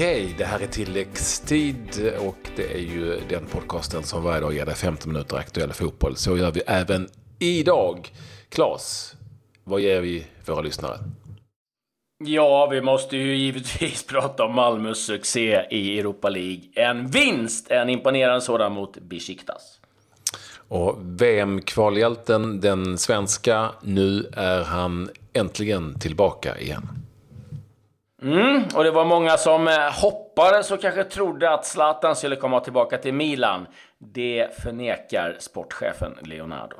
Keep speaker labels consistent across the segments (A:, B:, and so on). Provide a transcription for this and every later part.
A: hej! Det här är tilläggstid och det är ju den podcasten som varje dag ger dig 15 minuter aktuell fotboll. Så gör vi även idag. Klas, vad ger vi våra lyssnare?
B: Ja, vi måste ju givetvis prata om Malmös succé i Europa League. En vinst, en imponerande sådan mot Besiktas.
A: Och VM-kvalhjälten, den svenska, nu är han äntligen tillbaka igen.
B: Mm, och det var många som eh, hoppades och kanske trodde att Zlatan skulle komma tillbaka till Milan. Det förnekar sportchefen Leonardo.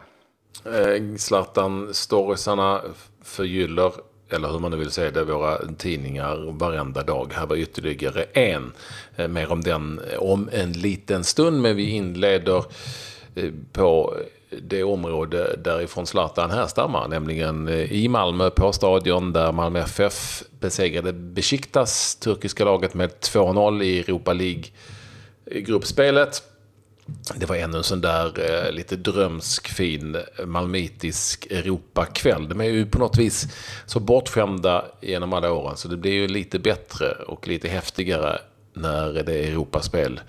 A: Eh, Zlatan-storiesarna förgyller, eller hur man nu vill säga det, våra tidningar varenda dag. Här var ytterligare en. Eh, mer om den om en liten stund, men vi inleder Eh, på det område därifrån Zlatan härstammar, nämligen eh, i Malmö på Stadion där Malmö FF besegrade Besiktas, turkiska laget, med 2-0 i Europa League-gruppspelet. Eh, det var ännu en sån där eh, lite drömsk, fin, malmitisk Europakväll. De är ju på något vis så bortskämda genom alla åren så det blir ju lite bättre och lite häftigare när det är Europaspel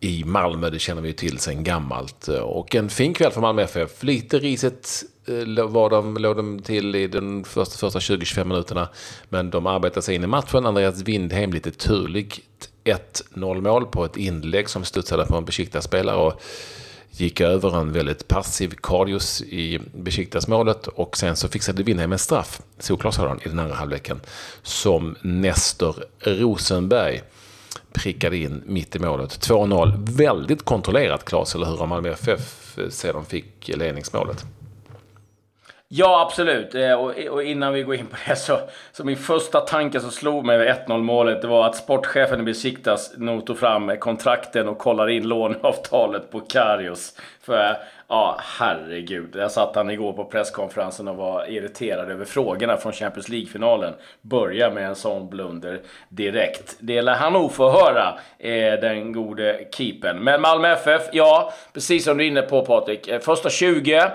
A: i Malmö. Det känner vi till sedan gammalt. Och en fin kväll för Malmö FF. Lite riset eh, var de, låg de till i de första, första 20-25 minuterna. Men de arbetade sig in i matchen. Andreas Windheim lite turligt 1-0 mål på ett inlägg som studsade på en Besiktas-spelare. Och gick över en väldigt passiv Karius i Besiktas-målet och sen så fixade Windheim en straff, solklar sådan, i den andra halvleken, som Nestor Rosenberg prickade in mitt i målet. 2-0. Väldigt kontrollerat, Claes, eller hur? Av Malmö FF sedan fick ledningsmålet.
B: Ja, absolut. Eh, och, innan vi går in på det så, så min första tanke som slog mig vid 1-0 målet, det var att sportchefen i Besiktas nog tog fram kontrakten och kollade in låneavtalet på Karius. För Ja, herregud. Jag satt han igår på presskonferensen och var irriterad över frågorna från Champions League-finalen. Börja med en sån blunder direkt. Det lär han nog få höra, eh, den gode keepern. Men Malmö FF, ja, precis som du är inne på Patrik. Eh, första 20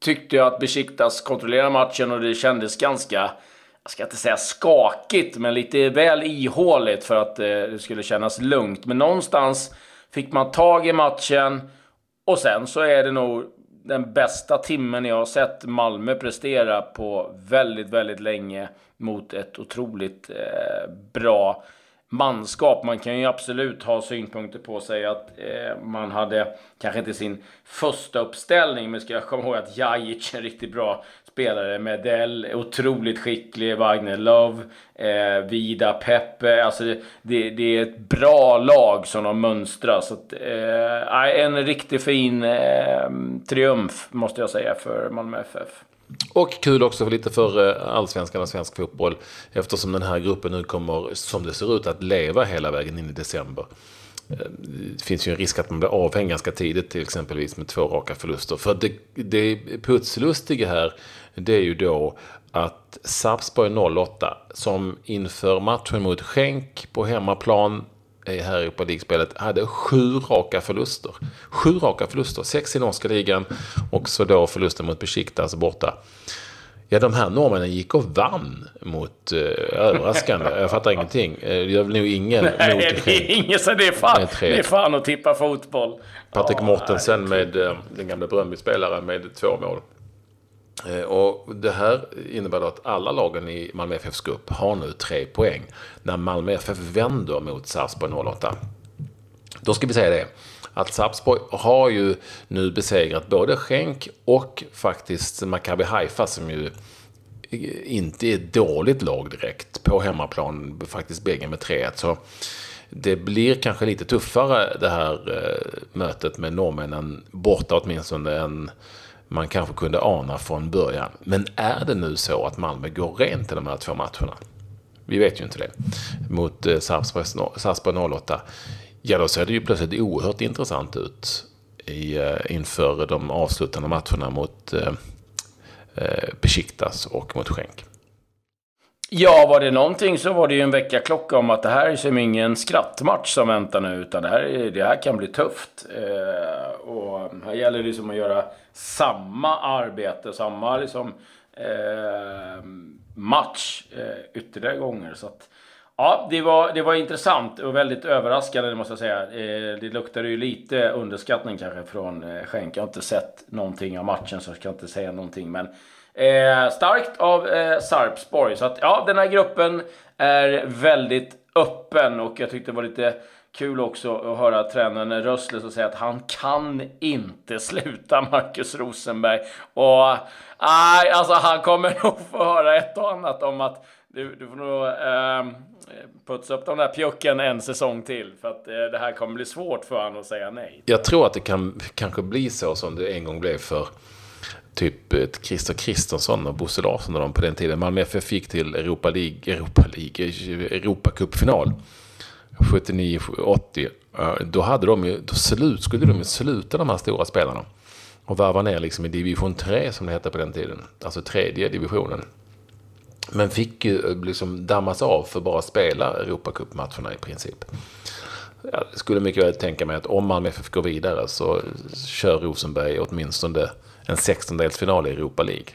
B: tyckte jag att Besiktas kontrollerade matchen och det kändes ganska jag ska inte säga skakigt, men lite väl ihåligt för att eh, det skulle kännas lugnt. Men någonstans fick man tag i matchen och sen så är det nog den bästa timmen jag har sett Malmö prestera på väldigt, väldigt länge mot ett otroligt eh, bra manskap. Man kan ju absolut ha synpunkter på sig att eh, man hade kanske inte sin första uppställning, men ska jag komma ihåg att Jajic är en riktigt bra spelare. Medell, otroligt skicklig. Wagner Love, eh, Vida, Peppe. Alltså det, det, det, är ett bra lag som de mönstrar. Så att, eh, en riktigt fin eh, triumf, måste jag säga, för Malmö FF.
A: Och kul också lite för eh, allsvenskan och svensk fotboll. Eftersom den här gruppen nu kommer, som det ser ut, att leva hela vägen in i december. Eh, det finns ju en risk att man blir avhängd ganska tidigt, till exempelvis med två raka förluster. För det, det putslustiga här, det är ju då att Sarpsborg 08, som inför matchen mot Schenk på hemmaplan här i Europa League-spelet hade sju raka förluster. Sju raka förluster, sex i norska ligan och så då förlusten mot Besiktas borta. Ja, de här norrmännen gick och vann mot, eh, överraskande, jag fattar ingenting. Eh, det gör väl nog ingen
B: Nej, mot det är ingen så det är fan, det är fan att tippa fotboll.
A: Patrik oh, Mortensen med eh, den gamla Bröndby-spelaren med två mål. Eh, och det här innebär då att alla lagen i Malmö FFs grupp har nu tre poäng när Malmö FF vänder mot Sarpsborg 08. Då ska vi säga det att Sarpsborg har ju nu besegrat både Schenk och faktiskt Maccabi Haifa som ju inte är ett dåligt lag direkt på hemmaplan, faktiskt bägge med 3-1. Så det blir kanske lite tuffare det här eh, mötet med norrmännen borta åtminstone än man kanske kunde ana från början. Men är det nu så att Malmö går rent i de här två matcherna? Vi vet ju inte det. Mot eh, Sarpsborg 08. Ja, då ser det ju plötsligt oerhört intressant ut i, eh, inför de avslutande matcherna mot eh, eh, Besiktas och mot Schenk.
B: Ja, var det någonting så var det ju en väckarklocka om att det här är som ingen skrattmatch som väntar nu, utan det här, det här kan bli tufft. Eh, och här gäller det liksom att göra samma arbete, samma liksom, eh, match eh, ytterligare gånger. Så att, Ja, det var, det var intressant och väldigt överraskande det måste jag säga. Eh, det luktade ju lite underskattning kanske från eh, Schenk. Jag har inte sett någonting av matchen så jag ska inte säga någonting. Men eh, starkt av eh, Sarpsborg. Så att ja, den här gruppen är väldigt öppen och jag tyckte det var lite kul också att höra tränaren Rössle säga att han kan inte sluta Marcus Rosenberg. Och nej, alltså han kommer nog få höra ett och annat om att du, du får nog eh, putsa upp de där pjucken en säsong till. För att eh, det här kommer bli svårt för honom att säga nej.
A: Jag tror att det kan kanske bli så som det en gång blev för typ eh, Christer Kristensson och Bosse Larsson och de på den tiden. Malmö FF gick till Europa League, Europa League, Europacup-final 79-80. Eh, då hade de ju, då slut, skulle de ju sluta de här stora spelarna. Och varva ner liksom i division 3 som det hette på den tiden. Alltså tredje divisionen. Men fick ju eh, liksom dammas av för bara spela Europacup-matcherna i princip. Jag skulle mycket väl tänka mig att om Malmö FF går vidare så kör Rosenberg åtminstone en sextondelsfinal i Europa League.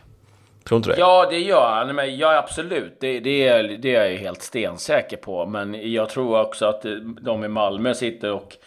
A: Tror inte det?
B: Ja, det gör han. Men ja, absolut. Det, det, är, det är jag helt stensäker på. Men jag tror också att eh, de i Malmö sitter och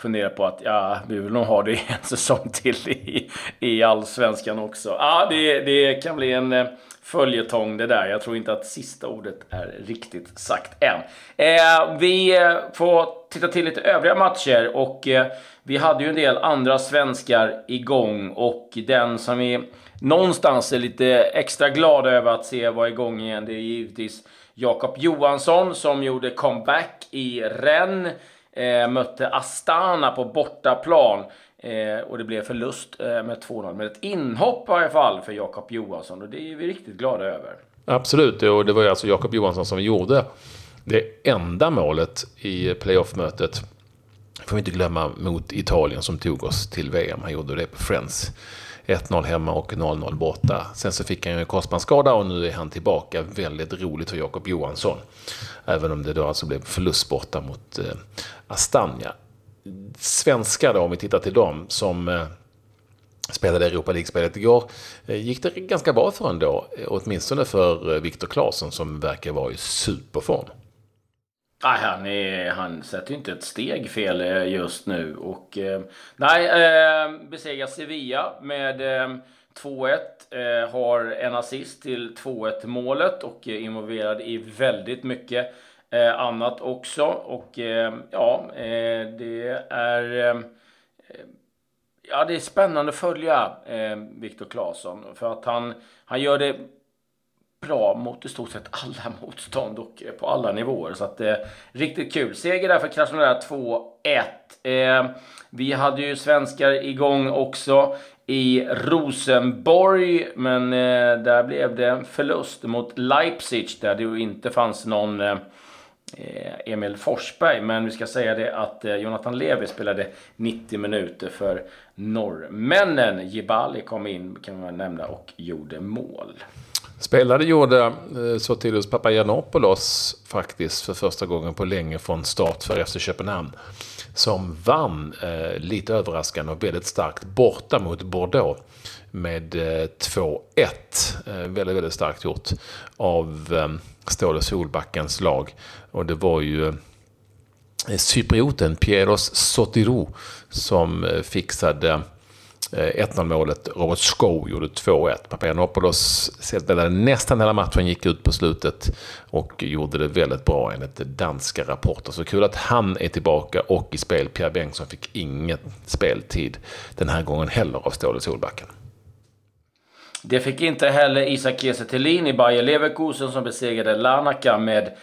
B: funderar på att ja, vi vill nog ha det en säsong till i, i allsvenskan också. Ja, det, det kan bli en eh, följetong det där. Jag tror inte att sista ordet är riktigt sagt än. Eh, vi eh, får titta till lite övriga matcher och eh, vi hade ju en del andra svenskar igång och den som vi någonstans är lite extra glada över att se vara igång igen. Det är givetvis Jakob Johansson som gjorde comeback i Rennes. Eh, mötte Astana på bortaplan. Eh, och det blev förlust eh, med 2-0. Men ett inhopp i alla fall för Jakob Johansson. Och det är vi riktigt glada över.
A: Absolut, och det var ju alltså Jakob Johansson som gjorde det enda målet i playoff-mötet. Får vi inte glömma mot Italien som tog oss till VM. Han gjorde det på Friends. 1-0 hemma och 0-0 borta. Sen så fick han ju en korsbandsskada och nu är han tillbaka. Väldigt roligt för Jakob Johansson. Även om det då alltså blev förlust borta mot eh, Astana. Svenskar då, om vi tittar till dem som eh, spelade Europa League-spelet igår, eh, gick det ganska bra för ändå. Eh, åtminstone för eh, Viktor Claesson som verkar vara i superform.
B: Nej, han, är, han sätter ju inte ett steg fel eh, just nu. Och, eh, nej, eh, besegrar Sevilla med eh, 2-1. Eh, har en assist till 2-1 målet och är involverad i väldigt mycket eh, annat också. Och eh, ja, det är... Ja, det är spännande att följa Viktor Claesson. För att han, han gör det bra mot i stort sett alla motstånd och eh, på alla nivåer. Så att eh, riktigt kul. Seger där för Krasnodar 2-1. Eh, vi hade ju svenskar igång också i Rosenborg, men eh, där blev det en förlust mot Leipzig där det ju inte fanns någon eh, eh Emil Forsberg. Men vi ska säga det att eh, Jonathan Levi spelade 90 minuter för norrmännen. Jibali kom in kan man nämna och gjorde mål.
A: Spelade gjorde eh, Sotirios Papagiannopoulos faktiskt för första gången på länge från start för FC Köpenhamn. Som vann, eh, lite överraskande och väldigt starkt, borta mot Bordeaux med eh, 2-1. Eh, väldigt, väldigt starkt gjort av eh, Ståle Solbackens lag. Och det var ju eh, cyprioten Pieros Sotiro som eh, fixade Eh, 1-0 målet. Robert Skov gjorde 2-1. Papagiannopoulos spelade nästan hela matchen, gick ut på slutet och gjorde det väldigt bra enligt danska rapporter. Så kul att han är tillbaka och i spel. Pierre Bengtsson fick ingen speltid den här gången heller av Ståle Solbacken.
B: Det fick inte heller Isak Kiese i Bayer Leverkusen som besegrade Larnaca med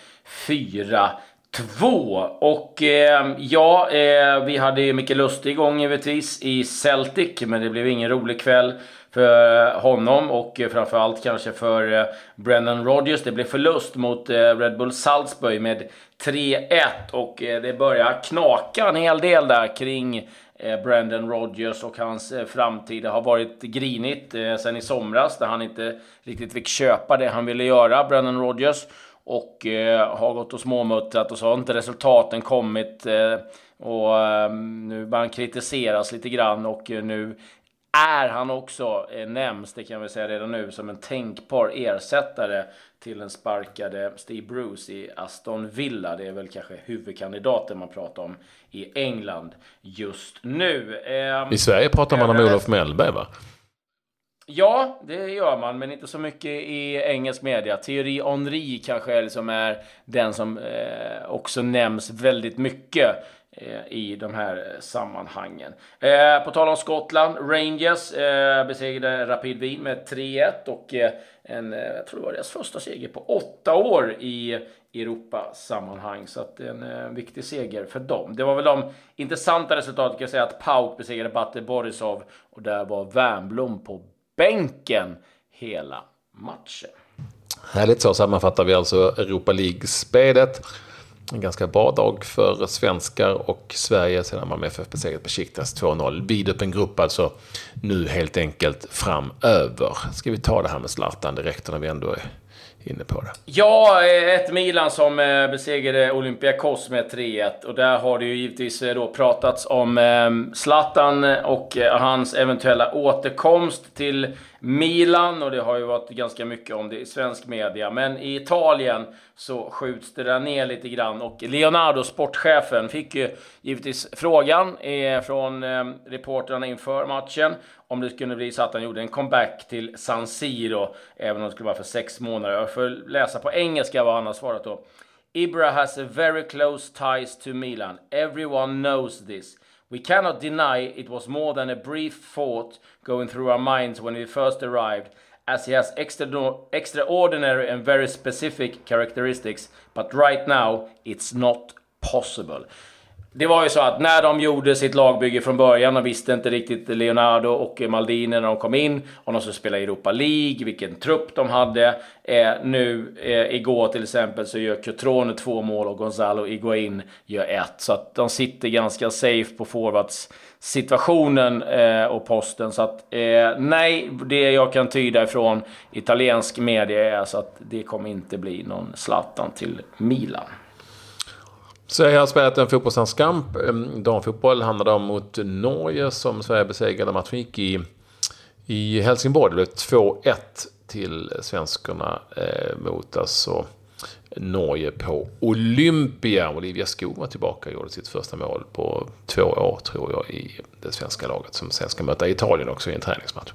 B: 4 Två. Och eh, ja, eh, vi hade ju Micke Lustig igång givetvis i Celtic. Men det blev ingen rolig kväll för honom och framförallt kanske för eh, Brennan Rodgers. Det blev förlust mot eh, Red Bull Salzburg med 3-1 och eh, det börjar knaka en hel del där kring eh, Brendan Brandon Rodgers och hans framtid. Det har varit grinigt sen i somras där han inte riktigt fick köpa det han ville göra, Brandon Rodgers och eh, har gått och småmuttrat och så har inte resultaten kommit. Eh, och eh, nu börjar han kritiseras lite grann och nu är han också, eh, nämns, det kan vi säga redan nu, som en tänkbar ersättare till den sparkade Steve Bruce i Aston Villa. Det är väl kanske huvudkandidaten man pratar om i England just nu.
A: Eh, I Sverige pratar man om Olof Mellberg va?
B: Ja, det gör man, men inte så mycket i engelsk media. Thierry Henry kanske är, liksom är den som eh, också nämns väldigt mycket eh, i de här sammanhangen. Eh, på tal om Skottland, Rangers eh, besegrade Rapid Wien med 3-1 och eh, en, eh, jag tror det var deras första seger på åtta år i Europasammanhang. Så att det är en eh, viktig seger för dem. Det var väl de intressanta resultaten kan jag säga att Pauk besegrade Batte Borisov och där var Wernbloom på bänken hela matchen.
A: Härligt, så sammanfattar vi alltså Europa League-spelet. En ganska bra dag för svenskar och Sverige sedan Malmö FF besegrat Besiktas 2-0. Vidöppen grupp alltså nu helt enkelt framöver. Ska vi ta det här med Zlatan direkt när vi ändå är inne på det.
B: Ja, eh, ett Milan som eh, besegrade Olympiakos med 3-1. Och där har det ju givetvis eh, då pratats om ehm, Zlatan och hans eventuella återkomst till Milan och det har ju varit ganska mycket om det i svensk media. Men i Italien så skjuts det där ner lite grann och Leonardo, sportchefen, fick ju givetvis frågan från ehm, reportrarna inför matchen om det skulle bli så att han gjorde en comeback till San Siro, även om det skulle vara för sex månader. Jag får läsa på engelska vad han har svarat då. Ibra has a very close ties to Milan. Everyone knows this. We cannot deny it was more than a brief thought going through our minds when we first arrived, as he has extra extraordinary and very specific characteristics, but right now it's not possible. Det var ju så att när de gjorde sitt lagbygge från början, de visste inte riktigt Leonardo och Maldini när de kom in, om de skulle spela Europa League, vilken trupp de hade. Eh, nu, eh, igår till exempel, så gör Cutrone två mål och Gonzalo Iguain gör ett. Så att de sitter ganska safe på forwards situationen eh, och posten. Så att eh, nej, det jag kan tyda ifrån italiensk media är så att det kommer inte bli någon Zlatan till Milan.
A: Sverige har spelat en fotbollslandskamp. Damfotboll handlade om mot Norge som Sverige besegrade. Matchen gick i, i Helsingborg. Det blev 2-1 till svenskarna eh, mot alltså Norge på Olympia. Olivia Skog var tillbaka och gjorde sitt första mål på två år tror jag i det svenska laget som sen ska möta Italien också i en träningsmatch.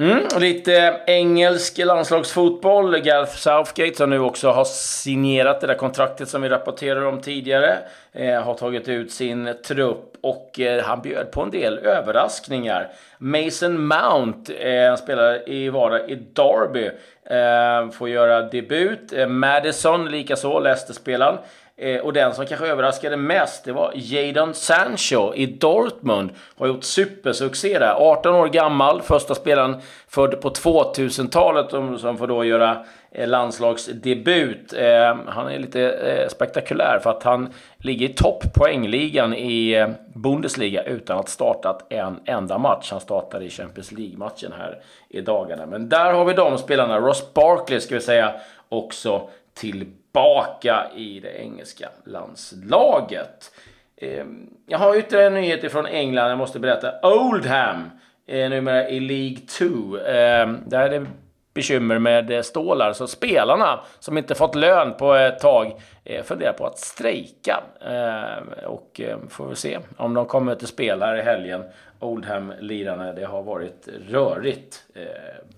B: Mm, och lite engelsk landslagsfotboll. Gareth Southgate som nu också har signerat det där kontraktet som vi rapporterade om tidigare. Eh, har tagit ut sin trupp och eh, han bjöd på en del överraskningar. Mason Mount, eh, spelar i Vara i Derby, eh, får göra debut. Eh, Madison likaså, Leicester-spelaren. Eh, och den som kanske överraskade mest, det var Jadon Sancho i Dortmund. Har gjort supersuccé där. 18 år gammal, första spelaren född på 2000-talet som får då göra eh, landslagsdebut. Eh, han är lite eh, spektakulär för att han ligger i topp poängligan i eh, Bundesliga utan att startat en enda match. Han startade i Champions League-matchen här i dagarna. Men där har vi de spelarna. Ross Barkley ska vi säga också tillbaka i det engelska landslaget. Ehm, jag har ytterligare en nyhet från England. Jag måste berätta. Oldham är numera i League 2. Ehm, där är det bekymmer med eh, stålar. Så spelarna som inte fått lön på ett tag eh, funderar på att strejka. Ehm, och får vi se om de kommer till spel här i helgen. Oldham-lirarna. Det har varit rörigt.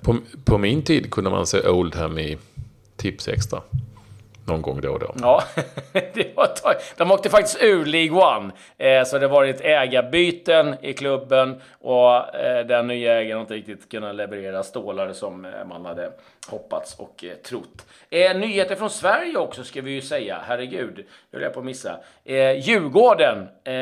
A: På, på min tid kunde man se Oldham i Tips Extra någon gång då och då.
B: Ja, det var de åkte faktiskt ur League One. Eh, så det har varit ägarbyten i klubben och eh, den nya ägaren har inte riktigt kunnat leverera stålar som eh, man hade hoppats och eh, trott. Eh, nyheter från Sverige också ska vi ju säga. Herregud, det höll jag på att missa. Eh, Djurgården eh,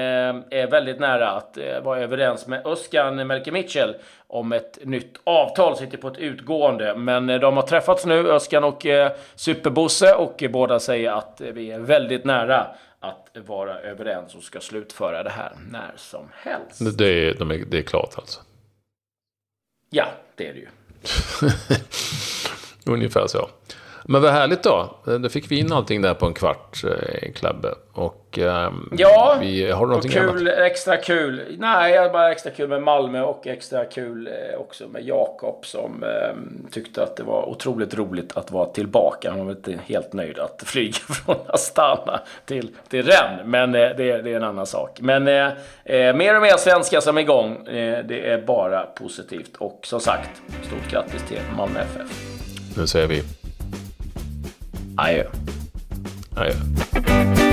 B: är väldigt nära att eh, vara överens med Özcan Melke Mitchell om ett nytt avtal. Sitter på ett utgående, men eh, de har träffats nu, Özcan och eh, Superbosse, och båda säger att vi är väldigt nära att vara överens och ska slutföra det här när som helst.
A: Det är, de är, det är klart alltså?
B: Ja, det är det ju.
A: Ungefär så. Men vad härligt då. Då fick vi in allting där på en kvart, eh, Klabbe. Och um,
B: ja,
A: vi, har du någonting
B: kul,
A: annat?
B: extra kul. Nej, jag bara extra kul med Malmö och extra kul eh, också med Jakob som eh, tyckte att det var otroligt roligt att vara tillbaka. Han var inte helt nöjd att flyga från Astana till, till Rennes, men eh, det, det, är en annan sak. Men eh, eh, mer och mer svenskar som är igång. Eh, det är bara positivt. Och som sagt, stort grattis till Malmö FF.
A: Nu säger vi
B: Adjö.
A: adjö.